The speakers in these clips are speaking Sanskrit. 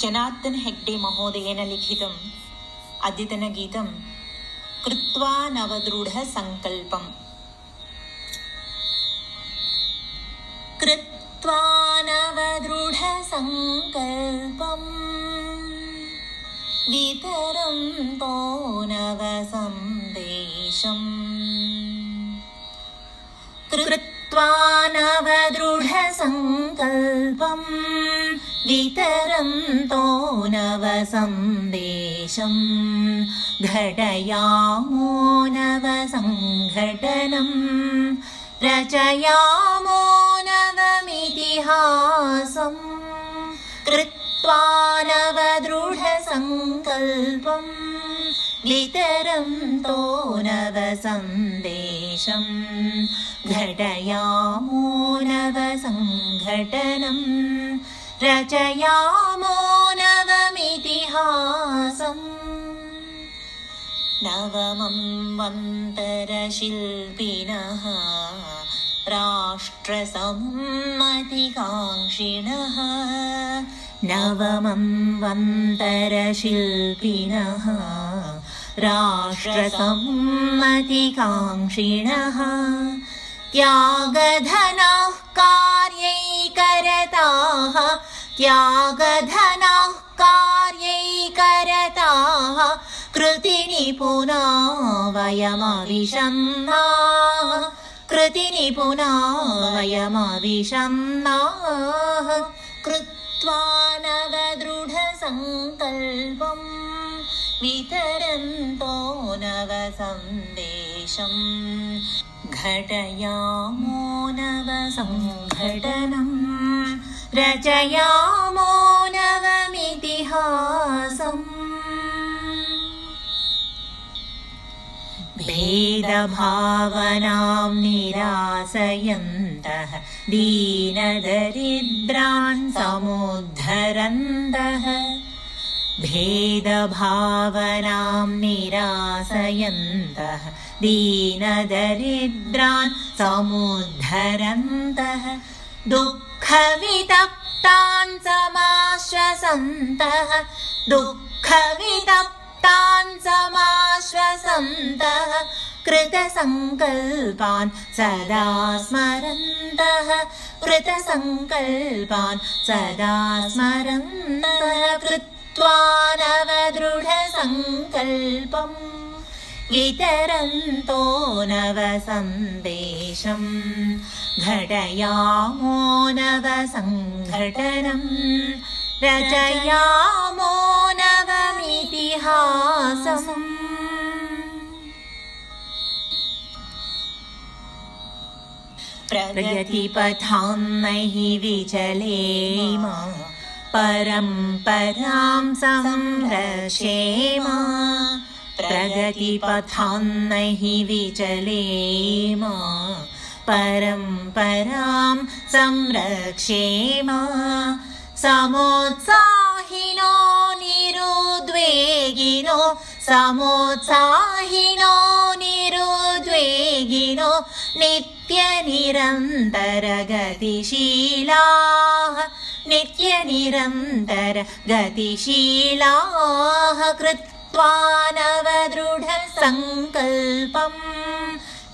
जनार्दन हेग्डे महोदयेन लिखितम्। अद्यतनगीतं कृत्वा नवदृढसङ्कल्पम् कृत्वा नवदृढसङ्कल्पम् वितरं तो नवसन्देशम् कृत्वा नवदृढसङ्कल्पम् वितरन्तो नवसन्देशम् घटयामो नवसङ्घटनम् रचयामो नवमितिहासम् कृत्वा नवदृढसङ्कल्पम् वितरन्तो नवसन्देशम् घटयामो नवसङ्घटनम् रचयामो नवमितिहासम् नवमं वन्तरशिल्पिनः राष्ट्रसम्मतिकाङ्क्षिणः नवमं वन्तरशिल्पिनः राष्ट्रसम्मतिकाङ्क्षिणः त्यागधनाः त्यागधनाः कार्यैकरताः कृतिनिपुना वयमविषन्नाः कृतिनिपुना वयमविषन्नाः कृत्वा नवदृढसङ्कल्पम् वितरन्तो नवसन्देशम् घटयामो नवसङ्घटनम् रचयामो नवमितिहासम् भेदभावनां निरासयन्तः दीनदरिद्रान् समुद्धरन्तः। भेदभावनां निरासयन्तः दीनदरिद्रान् समुद्धरन्तः दुःखवितप्तान् समाश्वसन्तः दुःखवितप्तान् समाश्वसन्तः कृतसङ्कल्पान् सदा स्मरन्तः। कृतसङ्कल्पान् सदा स्मरन्तः। कृत्वा नवदृढसङ्कल्पम् वितरन्तो नवसन्देशम् घटयामो नवसङ्घटनम् रचयामो नवमितिहासम् प्रगतिपथान्नैः विचलेम परम्परां संरक्षेम प्रगतिपथान्नैः विचलेम। परम्परां संरक्षेम समोत्साहिनो निरुद्वेगिनो। समोत्साहिनो निरुद्वेगिनो। नित्यनिरन्तरगतिशीलाः। नित्यनिरन्तरगतिशीलाः कृत्वा नवदृढसङ्कल्पम्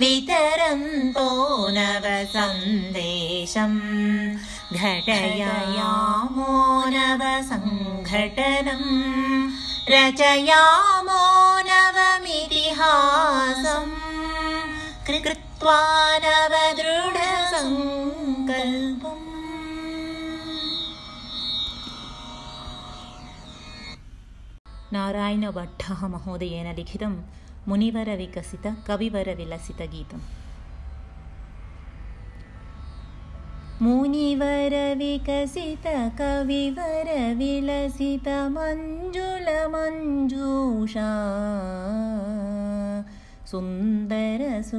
वितरन्तो नवसन्देशम् घटयामो नवसङ्घटनम् रचयामो नवमितिहासम् कृत्वा नवदृढसङ्कल्पम् नारायणभट्टः महोदयेन लिखितं मुनिवरविकसितकविवरविलसितगीतम् मुनिवरविकसितकविवरविलसितमञ्जुलमञ्जूषा सुन्दरसुरभाषा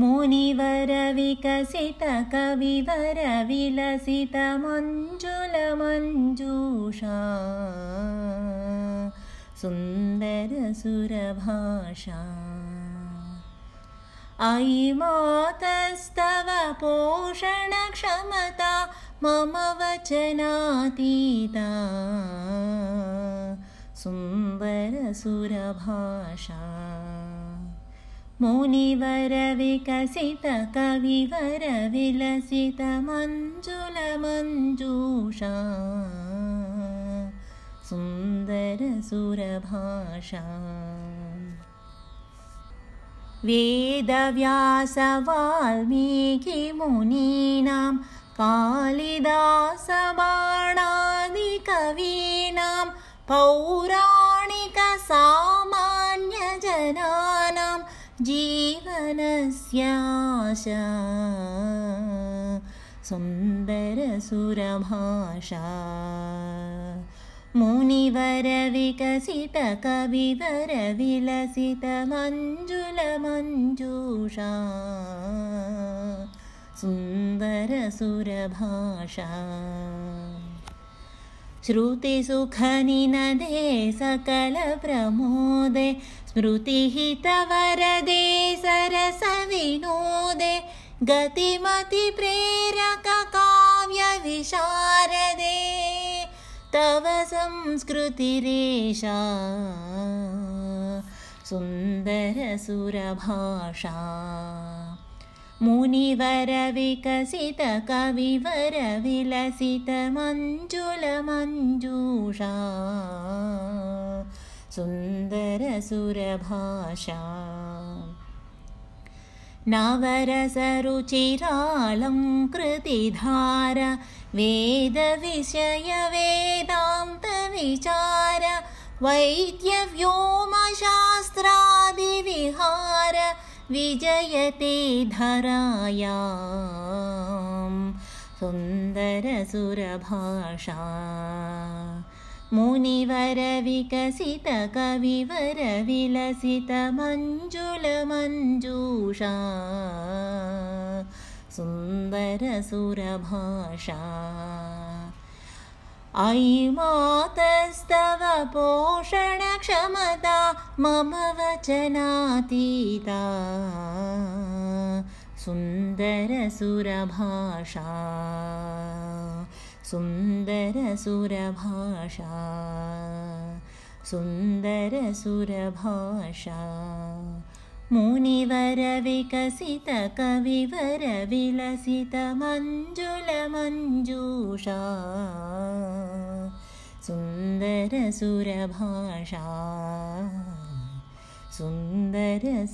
मुनिवरविकसितकविवरविलसितमञ्जुलमञ्जूषा। सुन्दरसुरभाषा। अयि मातस्तव पोषणक्षमता मम वचनातीता। सुन्दरसुरभाषा मुनिवरविकसितकविवरविलसितमञ्जुलमञ्जूषा। सुन्दरसुरभाषा। वेदव्यासवाल्मीकिमुनीनां कालिदासबाणादिकवीनां पौराणिकसामान्यजनानां जीवनस्याशा। सुन्दरसुरभाषा मुनिवरविकसितकविवरविलसितमञ्जुलमञ्जूषा। सुन्दरसुरभाषा। श्रुतिसुखनिनदे सकलप्रमोदे स्मृतिहितवरदे सरसविनोदे गतिमतिप्रेरककाव्यविशारदे। तव संस्कृतिरेषा सुन्दरसुरभाषा। मुनिवरविकसितकविवरविलसितमञ्जुलमञ्जूषा सुन्दरसुरभाषा नवरसरुचिरालङ्कृतिधार वेदविषयवेदान्तविचार वैद्यव्योमशास्त्रादिविहार विजयते धराया सुन्दरसुरभाषा मुनिवरविकसितकविवरविलसितमञ्जुलमञ्जूषा। सुन्दरसुरभाषा अयि मातस्तव पोषणक्षमता मम वचनातीता। सुन्दरसुरभाषा सुन्दरसुरभाषा। सुन्दरसुरभाषा। मुनिवरविकसितकविवरविलसितमञ्जुलमञ्जूषा। सुन्दरसुरभाषा। सुन्दरसुरभाषा